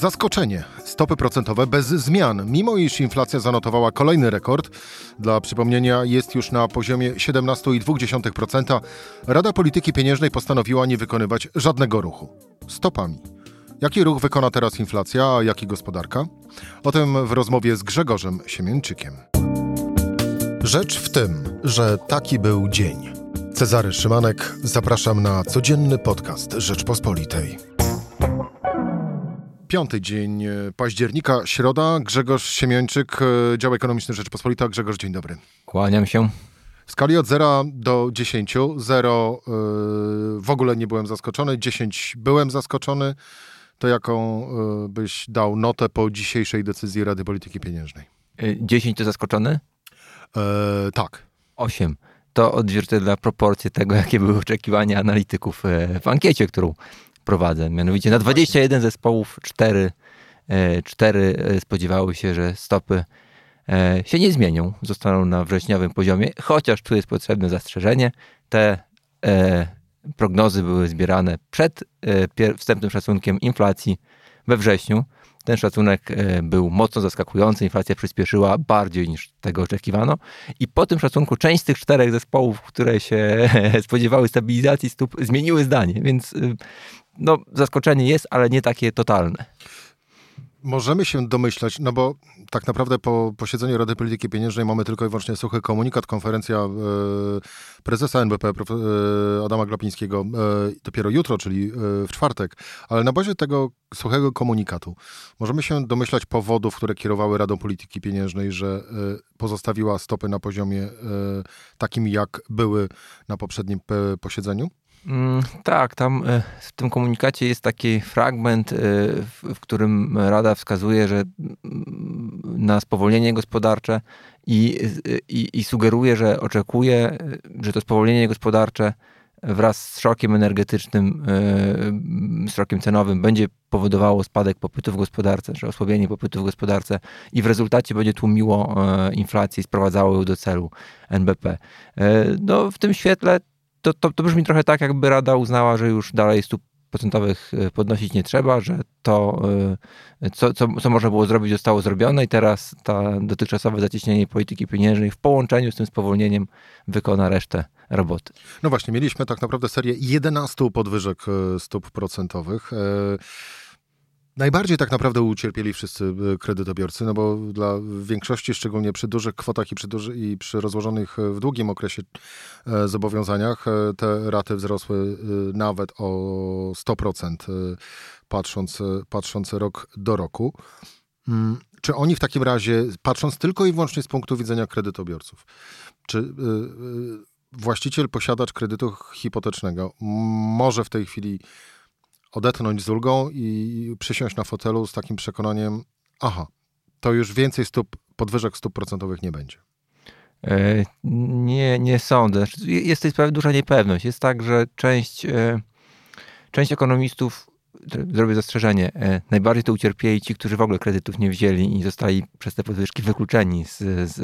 Zaskoczenie. Stopy procentowe bez zmian, mimo iż inflacja zanotowała kolejny rekord. Dla przypomnienia jest już na poziomie 17,2%. Rada Polityki Pieniężnej postanowiła nie wykonywać żadnego ruchu. Stopami. Jaki ruch wykona teraz inflacja, a jaki gospodarka? O tym w rozmowie z Grzegorzem Siemienczykiem. Rzecz w tym, że taki był dzień. Cezary Szymanek, zapraszam na codzienny podcast Rzeczpospolitej. Piąty dzień października, środa. Grzegorz Siemiończyk, dział ekonomiczny Rzeczpospolita. Grzegorz, dzień dobry. Kłaniam się. W skali od 0 do 10. 0 yy, w ogóle nie byłem zaskoczony, 10 byłem zaskoczony. To jaką yy, byś dał notę po dzisiejszej decyzji Rady Polityki Pieniężnej? 10 to zaskoczony? Yy, tak. 8. To odzwierciedla proporcje tego, jakie były oczekiwania analityków w ankiecie, którą prowadzę. Mianowicie na 21 zespołów 4, 4 spodziewały się, że stopy się nie zmienią, zostaną na wrześniowym poziomie, chociaż tu jest potrzebne zastrzeżenie. Te prognozy były zbierane przed wstępnym szacunkiem inflacji we wrześniu. Ten szacunek był mocno zaskakujący, inflacja przyspieszyła bardziej niż tego oczekiwano. I po tym szacunku część z tych czterech zespołów, które się spodziewały stabilizacji stóp, zmieniły zdanie, więc no, zaskoczenie jest, ale nie takie totalne. Możemy się domyślać, no bo tak naprawdę po posiedzeniu Rady Polityki Pieniężnej mamy tylko i wyłącznie suchy komunikat, konferencja e, prezesa NBP prof, e, Adama Glapińskiego e, dopiero jutro, czyli w czwartek, ale na bazie tego suchego komunikatu możemy się domyślać powodów, które kierowały Radą Polityki Pieniężnej, że pozostawiła stopy na poziomie takim, jak były na poprzednim posiedzeniu? Mm, tak, tam w tym komunikacie jest taki fragment, w, którym Rada wskazuje, że mm, na spowolnienie gospodarcze i, i, i sugeruje, że oczekuje, że to spowolnienie gospodarcze wraz z szokiem energetycznym, szokiem cenowym będzie powodowało spadek popytu w gospodarce, czy osłabienie popytu w gospodarce i w rezultacie będzie tłumiło inflację i sprowadzało ją do celu NBP. No, w tym świetle to, to, to brzmi trochę tak, jakby Rada uznała, że już dalej stóp procentowych e, podnosić nie trzeba, że to, e, co, co, co można było zrobić, zostało zrobione i teraz ta dotychczasowe zacieśnienie polityki pieniężnej w połączeniu z tym spowolnieniem wykona resztę roboty. No właśnie, mieliśmy tak naprawdę serię 11 podwyżek e, stóp procentowych. Najbardziej tak naprawdę ucierpieli wszyscy y, kredytobiorcy, no bo dla większości, szczególnie przy dużych kwotach i przy, duży, i przy rozłożonych y, w długim okresie e, zobowiązaniach, e, te raty wzrosły nawet o 100%, patrząc, patrząc rok do roku. Mm, czy oni w takim razie, patrząc tylko i wyłącznie z punktu widzenia kredytobiorców, czy właściciel, posiadacz kredytu hipotecznego może w tej chwili odetchnąć z ulgą i przysiąść na fotelu z takim przekonaniem, aha, to już więcej stóp, podwyżek stóp procentowych nie będzie. E, nie, nie sądzę. Jest tutaj duża niepewność. Jest tak, że część, e, część ekonomistów zrobię zastrzeżenie, e, najbardziej to ucierpieli ci, którzy w ogóle kredytów nie wzięli i zostali przez te podwyżki wykluczeni z, z,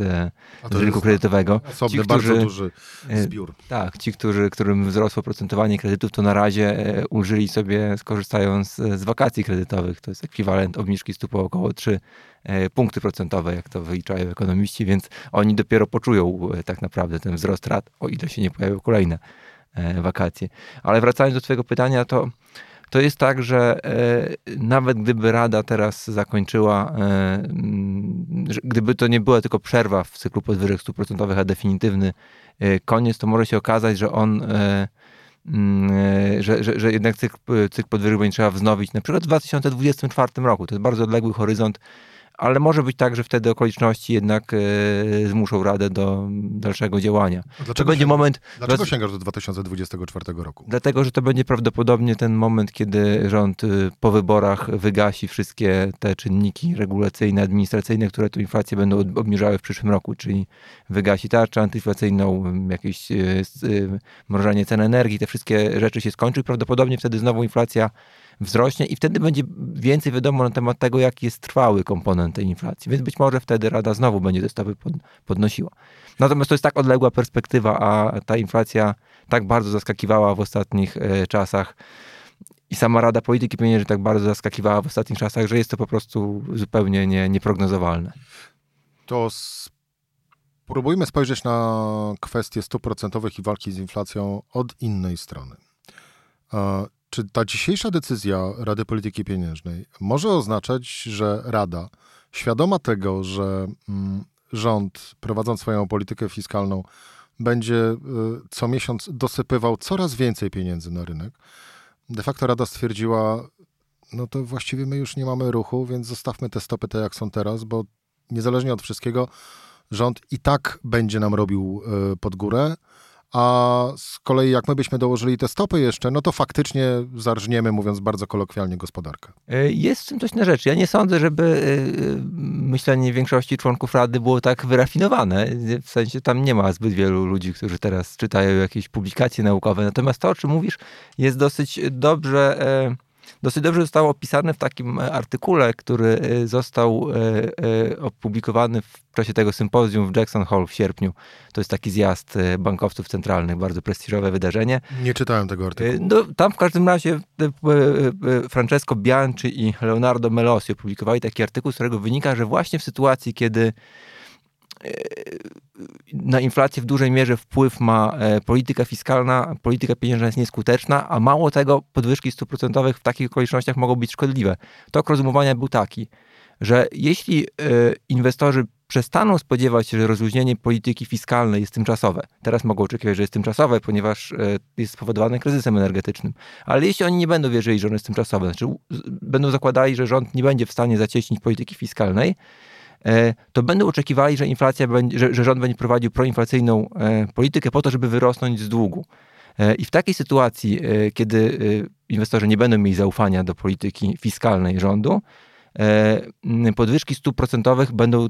z rynku kredytowego. Osobny, ci, którzy, bardzo duży e, zbiór. Tak, ci, którzy, którym wzrosło procentowanie kredytów, to na razie e, ulżyli sobie skorzystając z wakacji kredytowych. To jest ekwiwalent obniżki stóp o około 3 punkty procentowe, jak to wyliczają ekonomiści, więc oni dopiero poczują tak naprawdę ten wzrost rat, o ile się nie pojawią kolejne wakacje. Ale wracając do twojego pytania, to to jest tak, że e, nawet gdyby Rada teraz zakończyła, e, gdyby to nie była tylko przerwa w cyklu podwyżek stóp procentowych, a definitywny e, koniec, to może się okazać, że on że, że, że jednak cykl, cykl podwyżek będzie trzeba wznowić na przykład w 2024 roku. To jest bardzo odległy horyzont ale może być tak, że wtedy okoliczności jednak e, zmuszą Radę do dalszego działania. dlaczego to będzie moment. Dlaczego sięgasz do 2024 roku? Dlatego, że to będzie prawdopodobnie ten moment, kiedy rząd e, po wyborach wygasi wszystkie te czynniki regulacyjne, administracyjne, które tu inflację będą obniżały w przyszłym roku, czyli wygasi tarczę antyinflacyjną, jakieś e, mrożenie cen energii, te wszystkie rzeczy się skończą i prawdopodobnie wtedy znowu inflacja wzrośnie i wtedy będzie więcej wiadomo na temat tego, jaki jest trwały komponent tej inflacji. Więc być może wtedy Rada znowu będzie te stopy podnosiła. Natomiast to jest tak odległa perspektywa, a ta inflacja tak bardzo zaskakiwała w ostatnich e, czasach. i sama Rada Polityki Pieniężnej tak bardzo zaskakiwała w ostatnich czasach, że jest to po prostu zupełnie nie, nieprognozowalne. To spróbujmy spojrzeć na kwestie stóp procentowych i walki z inflacją od innej strony. Czy ta dzisiejsza decyzja Rady Polityki Pieniężnej może oznaczać, że Rada, świadoma tego, że mm, rząd, prowadząc swoją politykę fiskalną, będzie y, co miesiąc dosypywał coraz więcej pieniędzy na rynek, de facto Rada stwierdziła, no to właściwie my już nie mamy ruchu, więc zostawmy te stopy te jak są teraz, bo niezależnie od wszystkiego rząd i tak będzie nam robił y, pod górę, a z kolei jak my byśmy dołożyli te stopy jeszcze, no to faktycznie zarżniemy, mówiąc bardzo kolokwialnie, gospodarkę. E, jest w tym coś na rzecz. Ja nie sądzę, żeby e, e, myślenie większości członków Rady było tak wyrafinowane. W sensie tam nie ma zbyt wielu ludzi, którzy teraz czytają jakieś publikacje naukowe. Natomiast to, o czym mówisz, jest dosyć dobrze dosyć dobrze zostało opisane w takim e, artykule, który e, został e, opublikowany w czasie tego sympozjum w Jackson Hole w sierpniu. To jest taki zjazd bankowców centralnych, bardzo prestiżowe wydarzenie. Nie czytałem tego artykułu. No, tam w każdym razie Francesco Bianchi i Leonardo Melosi opublikowali taki artykuł, z którego wynika, że właśnie w sytuacji, kiedy na inflację w dużej mierze wpływ ma e, polityka fiskalna, polityka pieniężna jest nieskuteczna, a mało tego, podwyżki stóp procentowych w takich okolicznościach mogą być szkodliwe. Tok rozumowania był taki, że jeśli e, inwestorzy przestaną spodziewać się, że rozluźnienie polityki fiskalnej jest tymczasowe. Teraz mogą oczekiwać, że jest tymczasowe, ponieważ e, jest spowodowane kryzysem energetycznym. Ale jeśli oni nie będą wierzyli, że on jest tymczasowy, znaczy będą zakładali, że rząd nie będzie w stanie zacieśnić polityki fiskalnej, E, to będą oczekiwali, że inflacja że, że rząd będzie prowadził proinflacyjną e, politykę po to, żeby wyrosnąć z długu. E, I w takiej sytuacji, kiedy inwestorzy nie będą mieli zaufania do polityki fiskalnej rządu, podwyżki stóp procentowych będą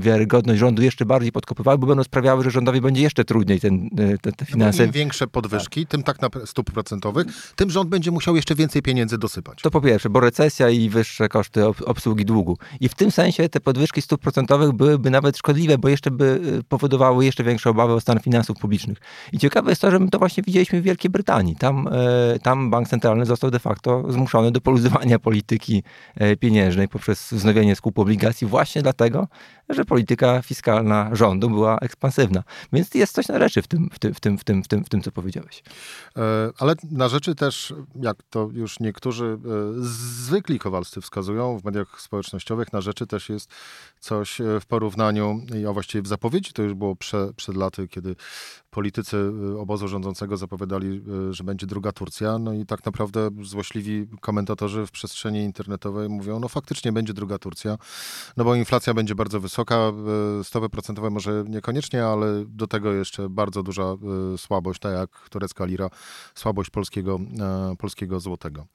wiarygodność rządu jeszcze bardziej podkopywały, bo będą sprawiały, że rządowi będzie jeszcze trudniej ten, e, te, te finanse. No Im większe podwyżki, tak. tym tak na stóp procentowych, tym rząd będzie musiał jeszcze więcej pieniędzy dosypać. To po pierwsze, bo recesja i wyższe koszty obsługi długu. I w tym sensie te podwyżki stóp procentowych byłyby nawet szkodliwe, bo jeszcze by e, powodowały jeszcze większe obawy o stan finansów publicznych. I ciekawe jest to, że my to właśnie widzieliśmy w Wielkiej Brytanii. Tam, e, tam bank centralny został de facto zmuszony do poluzowania polityki pieniężnej poprzez wznowienie skupu obligacji właśnie dlatego, że polityka fiskalna rządu była ekspansywna. Więc jest coś na rzeczy w tym, w tym, w tym, w tym, w tym, w tym co powiedziałeś. E, ale na rzeczy też, jak to już niektórzy e, zwykli kowalscy wskazują w mediach społecznościowych, na rzeczy też jest coś e, w porównaniu, a właściwie w zapowiedzi, to już było prze, przed laty, kiedy politycy y, obozu rządzącego zapowiadali, y, że będzie druga Turcja, no i tak naprawdę złośliwi komentatorzy w przestrzeni internetowej mówią, no faktycznie będzie druga Turcja, no bo inflacja będzie bardzo wysoka, y, stopy procentowe może niekoniecznie, ale do tego jeszcze bardzo duża słabość, tak jak turecka lira, słabość polskiego, polskiego złotego.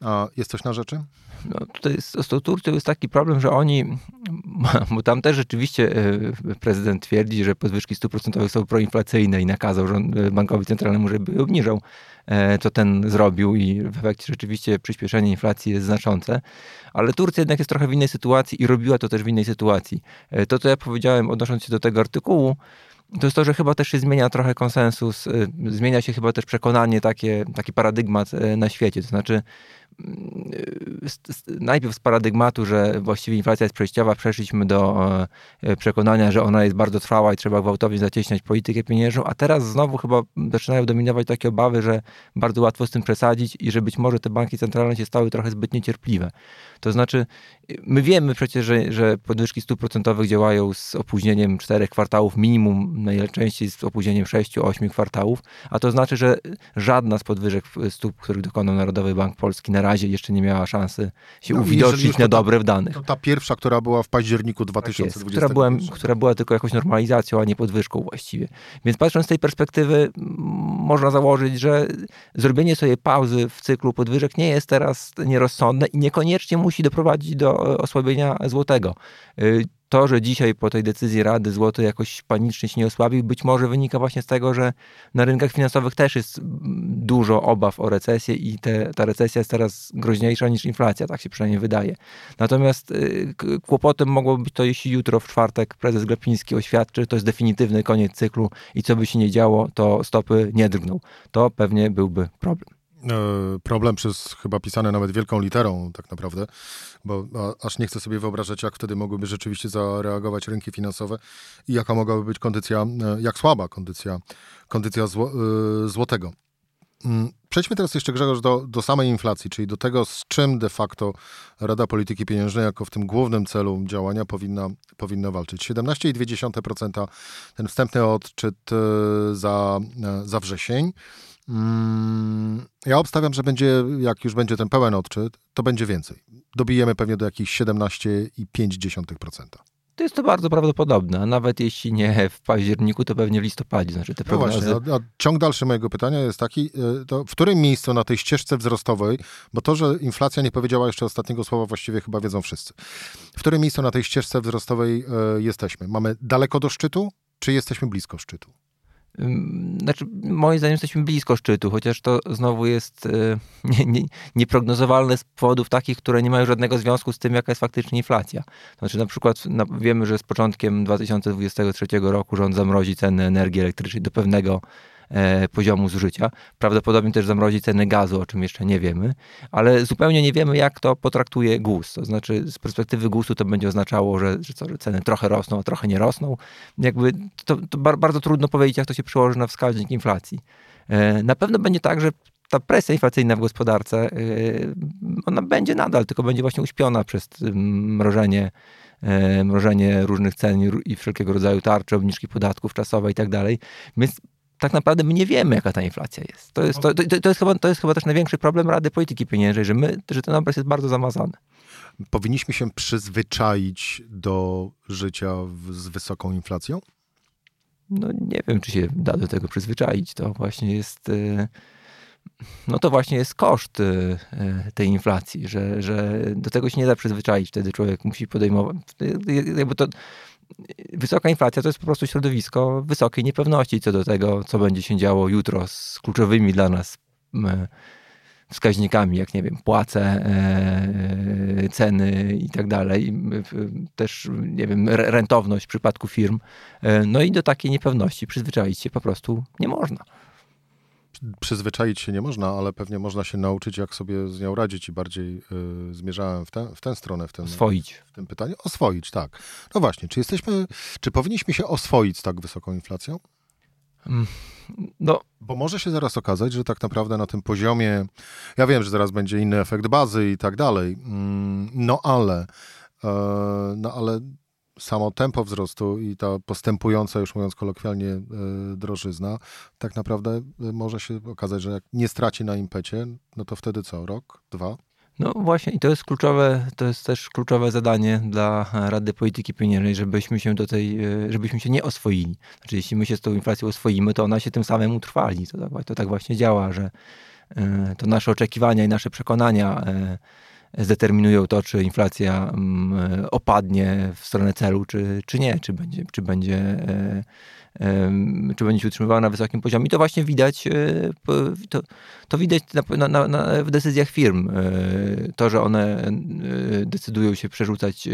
A jest coś na rzeczy? No, tutaj z tą Turcją jest taki problem, że oni, bo tam też rzeczywiście prezydent twierdzi, że podwyżki stóp procentowych są proinflacyjne i nakazał e, bankowi centralnemu, żeby obniżał, e, co ten zrobił i w efekcie rzeczywiście przyspieszenie inflacji jest znaczące. Ale Turcja jednak jest trochę w innej sytuacji i robiła to też w innej sytuacji. E, to, co ja powiedziałem odnosząc się do tego artykułu, to jest to, że chyba też się zmienia trochę konsensus, zmienia się chyba też przekonanie, takie, taki paradygmat na świecie. To znaczy, najpierw z paradygmatu, że właściwie inflacja jest przejściowa, przeszliśmy do e, przekonania, że ona jest bardzo trwała i trzeba gwałtownie zacieśniać politykę pieniężną, a teraz znowu chyba zaczynają dominować takie obawy, że bardzo łatwo z tym przesadzić i że być może te banki centralne się stały trochę zbyt niecierpliwe. To znaczy, my wiemy przecież, że, że podwyżki stóp procentowych działają z opóźnieniem czterech kwartałów minimum, najczęściej z opóźnieniem sześciu, ośmiu kwartałów, a to znaczy, że żadna z podwyżek stóp, których dokonał Narodowy Bank Polski na razie jeszcze nie miała szansy się no, uwidocznić na dobre w danych. Ta pierwsza, która była w październiku 2020 tak która, była, która była tylko jakąś normalizacją, a nie podwyżką właściwie. Więc patrząc z tej perspektywy, można założyć, że zrobienie sobie pauzy w cyklu podwyżek nie jest teraz nierozsądne i niekoniecznie musi doprowadzić do osłabienia złotego. Y, to, że dzisiaj po tej decyzji Rady złoty jakoś panicznie się nie osłabił, być może wynika właśnie z tego, że na rynkach finansowych też jest dużo obaw o recesję i te, ta recesja jest teraz groźniejsza niż inflacja, tak się przynajmniej wydaje. Natomiast y, kłopotem mogło być to, jeśli jutro w czwartek prezes Glapiński oświadczy, że to jest definitywny koniec cyklu i co by się nie działo, to stopy nie drgną. To pewnie byłby problem. Problem przez chyba pisane nawet wielką literą tak naprawdę, bo aż nie chcę sobie wyobrażać, jak wtedy mogłyby rzeczywiście zareagować rynki finansowe i jaka mogłaby być kondycja, jak słaba kondycja, kondycja zło, złotego. Mm, przejdźmy teraz jeszcze, Grzegorz, do, do samej inflacji, czyli do tego, z czym de facto Rada Polityki Pieniężnej jako w tym głównym celu działania powinna, powinna walczyć. 17,2% ten wstępny odczyt e, za, e, za wrzesień. Mm, ja obstawiam, że będzie, jak już będzie ten pełen odczyt, to będzie więcej. Dobijemy pewnie do jakichś 17,5%. To jest to bardzo prawdopodobne, a nawet jeśli nie w październiku, to pewnie w listopadzie. Znaczy te no właśnie, a, a ciąg dalszy mojego pytania jest taki, e, to w którym miejscu na tej ścieżce wzrostowej, bo to, że inflacja nie powiedziała jeszcze ostatniego słowa, właściwie chyba wiedzą wszyscy. W którym miejscu na tej ścieżce wzrostowej y, jesteśmy? Mamy daleko do szczytu, czy jesteśmy blisko szczytu? Znaczy, moim zdaniem jesteśmy blisko szczytu, chociaż to znowu jest e, nie, nie, nieprognozowalne z powodów takich, które nie mają żadnego związku z tym, jaka jest faktycznie inflacja. Znaczy, na przykład wiemy, że z początkiem 2023 roku rząd zamrozi ceny energii elektrycznej do pewnego poziomu zużycia. Prawdopodobnie też zamrozi ceny gazu, o czym jeszcze nie wiemy, ale zupełnie nie wiemy, jak to potraktuje GUS. To znaczy, z perspektywy GUS-u to będzie oznaczało, że, że, co, że ceny trochę rosną, a trochę nie rosną. Jakby to, to bardzo trudno powiedzieć, jak to się przełoży na wskaźnik inflacji. E, na pewno będzie tak, że ta presja inflacyjna w gospodarce, e, ona będzie nadal, tylko będzie właśnie uśpiona przez mrożenie mrożenie różnych cen i wszelkiego rodzaju tarcze, obniżki podatków czasowe i tak dalej. Więc tak naprawdę my nie wiemy, jaka ta inflacja jest. To jest, to, to, to, jest, chyba, to jest chyba też największy problem Rady Polityki Pieniężnej, że, my, że ten obraz jest bardzo zamazany. Powinniśmy się przyzwyczaić do życia w, z wysoką inflacją? No nie wiem, czy się da do tego przyzwyczaić. To właśnie jest... E, no to właśnie jest koszt e, tej inflacji, że, że do tego się nie da przyzwyczaić. Wtedy człowiek musi podejmować. Jakby to, wysoka inflacja to jest po prostu środowisko wysokiej niepewności co do tego, co będzie się działo jutro z kluczowymi dla nas wskaźnikami, jak nie wiem, płace, e, ceny i tak dalej, też, nie wiem, rentowność w przypadku firm. E, no i do takiej niepewności przyzwyczaić się po prostu nie można przyzwyczaić się nie można, ale pewnie można się nauczyć, jak sobie z nią radzić i bardziej y, zmierzałem w, te, w tę stronę w tym, oswoić. w tym pytaniu. Oswoić, tak. No właśnie, czy jesteśmy, czy powinniśmy się oswoić z tak wysoką inflacją? Mm, no. Bo może się zaraz okazać, że tak naprawdę na tym poziomie, ja wiem, że zaraz będzie inny efekt bazy i tak dalej, mm, no ale, e, no ale samo tempo wzrostu i ta postępująca, już mówiąc kolokwialnie, e, drożyzna, tak naprawdę e, może się okazać, że jak nie straci na impecie, no to wtedy co? Rok? Dwa? No właśnie i to jest kluczowe, to jest też kluczowe zadanie dla Rady Polityki Pieniężnej, żebyśmy się do tej, e, żebyśmy się nie oswoili. Znaczy jeśli my się z tą inflacją oswoimy, to ona się tym samym utrwali. To tak, to tak właśnie działa, że to nasze oczekiwania i nasze przekonania zdeterminują to, czy inflacja mm, opadnie w stronę celu, czy, czy nie, czy będzie, czy będzie e, czy będzie się utrzymywała na wysokim poziomie. I to właśnie widać, e, to, to widać na, na, na, w decyzjach firm. E, to, że one decydują się przerzucać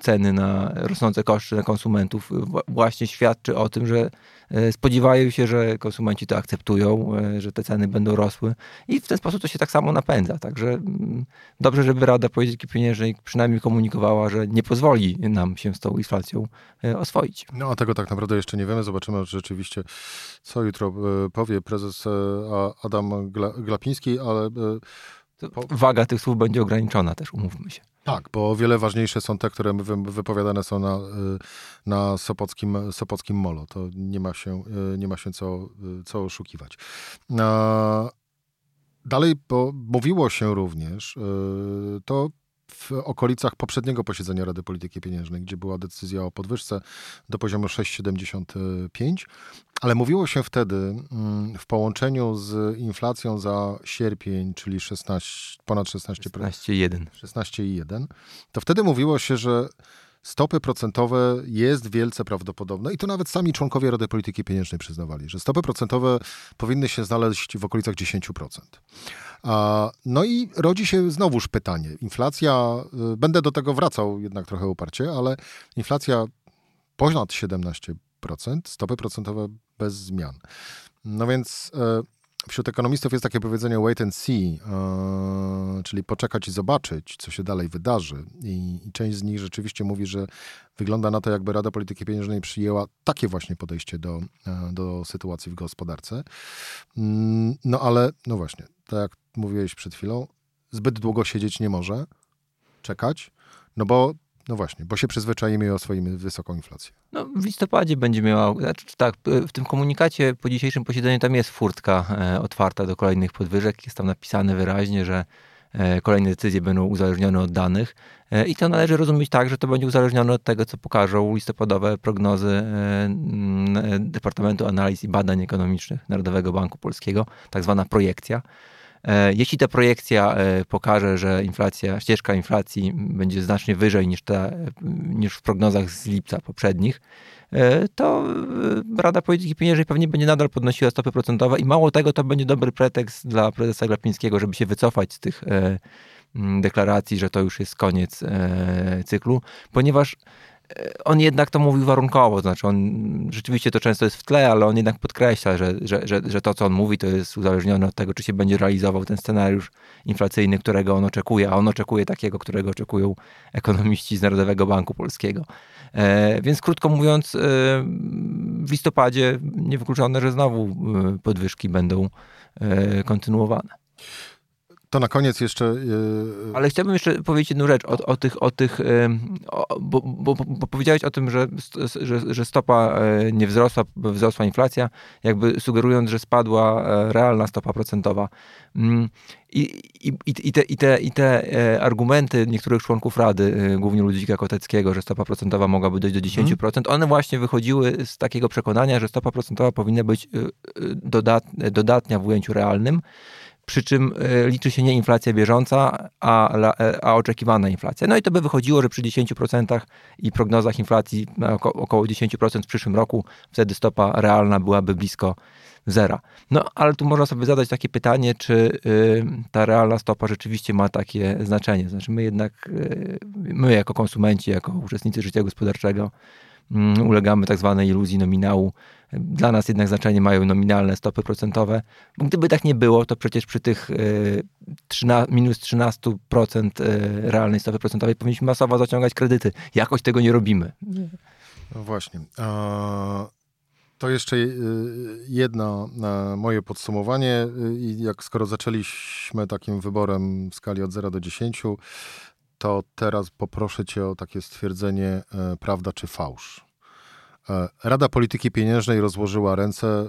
ceny na rosnące koszty na konsumentów właśnie świadczy o tym, że e, spodziewają się, że konsumenci to akceptują, e, że te ceny będą rosły i w ten sposób to się tak samo napędza. Także mm, dobrze, żeby Rada Polityki Pieniężnej przynajmniej komunikowała, że nie pozwoli nam się z tą inflacją e, oswoić. No a tego tak naprawdę jeszcze nie wiemy. Zobaczymy rzeczywiście, co jutro powie prezes Adam Glapiński, ale... Waga tych słów będzie ograniczona też, umówmy się. Tak, bo o wiele ważniejsze są te, które wypowiadane są na, y, na Sopockim, Sopockim Molo. To nie ma się, y, nie ma się co, y, co oszukiwać. Dalej, bo mówiło się również, to w okolicach poprzedniego posiedzenia Rady Polityki Pieniężnej, gdzie była decyzja o podwyżce do poziomu 6,75, ale mówiło się wtedy mm, w połączeniu z inflacją za sierpień, czyli 16, ponad 16%. 16,1. 16,1. To wtedy mówiło się, że stopy procentowe jest wielce prawdopodobne i to nawet sami członkowie Rady Polityki Pieniężnej przyznawali, że stopy procentowe powinny się znaleźć w okolicach 10%. No i rodzi się znowuż pytanie. Inflacja, y, będę do tego wracał jednak trochę uparcie, ale inflacja ponad 17%, stopy procentowe bez zmian. No więc wśród ekonomistów jest takie powiedzenie wait and see, e, czyli poczekać i zobaczyć, co się dalej wydarzy. I, część z nich rzeczywiście mówi, że wygląda na to, jakby Rada Polityki Pieniężnej przyjęła takie właśnie podejście do, e, do sytuacji w gospodarce. Mm, no ale, no właśnie, tak jak mówiłeś przed chwilą, zbyt długo siedzieć nie może, czekać, no bo no właśnie, bo się przyzwyczajimy o swoim wysoką inflację. No, w listopadzie będzie miała, znaczy, tak, w tym komunikacie po dzisiejszym posiedzeniu tam jest furtka e, otwarta do kolejnych podwyżek. Jest tam napisane wyraźnie, że e, kolejne decyzje będą uzależnione od danych. E, I to należy rozumieć tak, że to będzie uzależnione od tego, co pokażą listopadowe prognozy e, Departamentu Analiz i Badań Ekonomicznych Narodowego Banku Polskiego, tak zwana projekcja. E, jeśli ta projekcja e, pokaże, że inflacja, ścieżka inflacji będzie znacznie wyżej niż, ta, niż w prognozach z lipca poprzednich, e, to Rada Polityki Pieniężnej pewnie będzie nadal podnosiła stopy procentowe i mało tego, to będzie dobry pretekst dla prezesa Glapińskiego, żeby się wycofać z tych deklaracji, że to już jest koniec cyklu, ponieważ on jednak to mówił warunkowo, znaczy on rzeczywiście to często jest w tle, ale on jednak podkreśla, że, że, że, że to, co on mówi, to jest uzależnione od tego, czy się będzie realizował ten scenariusz inflacyjny, którego on oczekuje, a on oczekuje takiego, którego oczekują ekonomiści z Narodowego Banku Polskiego. E, więc krótko mówiąc, e, w listopadzie niewykluczone, że znowu e, podwyżki będą e, kontynuowane. To na koniec jeszcze. Yy... Ale chciałbym jeszcze powiedzieć jedną rzecz o, o tych, o tych o, bo, bo, bo, powiedziałeś o tym, że, że, że stopa e, nie wzrosła, wzrosła inflacja, jakby sugerując, że spadła e, realna stopa procentowa. Mm, I, i, i, te, i, te, I te argumenty niektórych członków Rady, głównie Ludzika Koteckiego, że stopa procentowa mogłaby dojść do 10%, hmm. one właśnie wychodziły z takiego przekonania, że stopa procentowa powinna być dodat, dodatnia w ujęciu realnym przy czym e, liczy się nie inflacja bieżąca, a, e, a oczekiwana inflacja. No i to by wychodziło, że przy 10% i prognozach inflacji około 10% w przyszłym roku, wtedy stopa realna byłaby blisko zera. No ale tu można sobie zadać takie pytanie, czy y, ta realna stopa rzeczywiście ma takie znaczenie. Znaczy my jednak, y, my jako konsumenci, jako uczestnicy życia gospodarczego, Mm, ulegamy tak zwanej iluzji nominału. Dla nas jednak znaczenie mają nominalne stopy procentowe. Gdyby tak nie było, to przecież przy tych 13, e, minus 13% e, realnej stopy procentowej powinniśmy masowo zaciągać kredyty. Jakoś tego nie robimy. No właśnie. To jeszcze e, jedno moje podsumowanie. I jak skoro zaczęliśmy takim wyborem w skali od 0 do 10, to teraz poproszę Cię o takie stwierdzenie prawda czy fałsz. E, Rada Polityki Pieniężnej rozłożyła ręce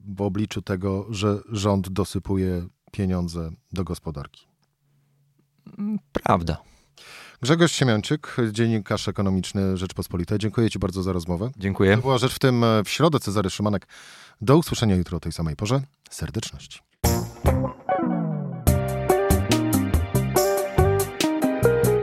w, obliczu tego, że rząd dosypuje pieniądze do gospodarki. Prawda. Grzegorz Siemianczyk, dziennikarz ekonomiczny Rzeczpospolitej. Dziękuję Ci bardzo za rozmowę. Dziękuję. To była rzecz w tym e, w środę. Cezary Szymanek. Do usłyszenia jutro o tej samej porze. Serdeczności.